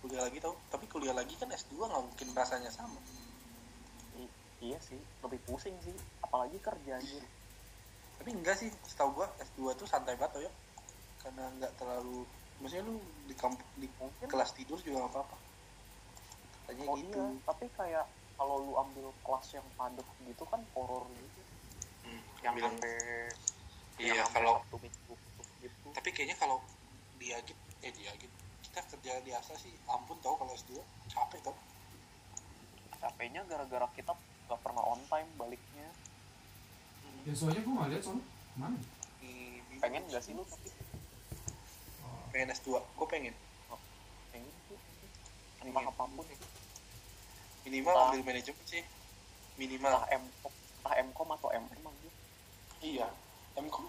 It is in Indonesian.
kuliah lagi tau. Tapi kuliah lagi kan S2 nggak mungkin rasanya sama. I- iya sih. Lebih pusing sih. Apalagi kerja anjir tapi enggak sih. Setahu gua S2 tuh santai banget tau ya. Karena nggak terlalu maksudnya lu di kamp di mungkin. kelas tidur juga nggak apa-apa. Katanya oh gitu. iya. Tapi kayak kalau lu ambil kelas yang padat gitu kan horor gitu. Hmm, yang bilang- sampai iya yang sampai kalau gitu. Tapi kayaknya kalau dia gitu eh dia gitu kita kerja di asa sih. Ampun tau kalau S2 capek tau. Capeknya gara-gara kita gak pernah on time baliknya. Ya soalnya gue nggak lihat soalnya. Mana? di, di- pengen gak sih lu? Tapi Oh, pengen S2 gue pengen. Pengen sih. Pengen. apa pun. Minimal Entah. ambil manajemen sih. Minimal. Entah M entah Mcom atau MM aja iya. Mkom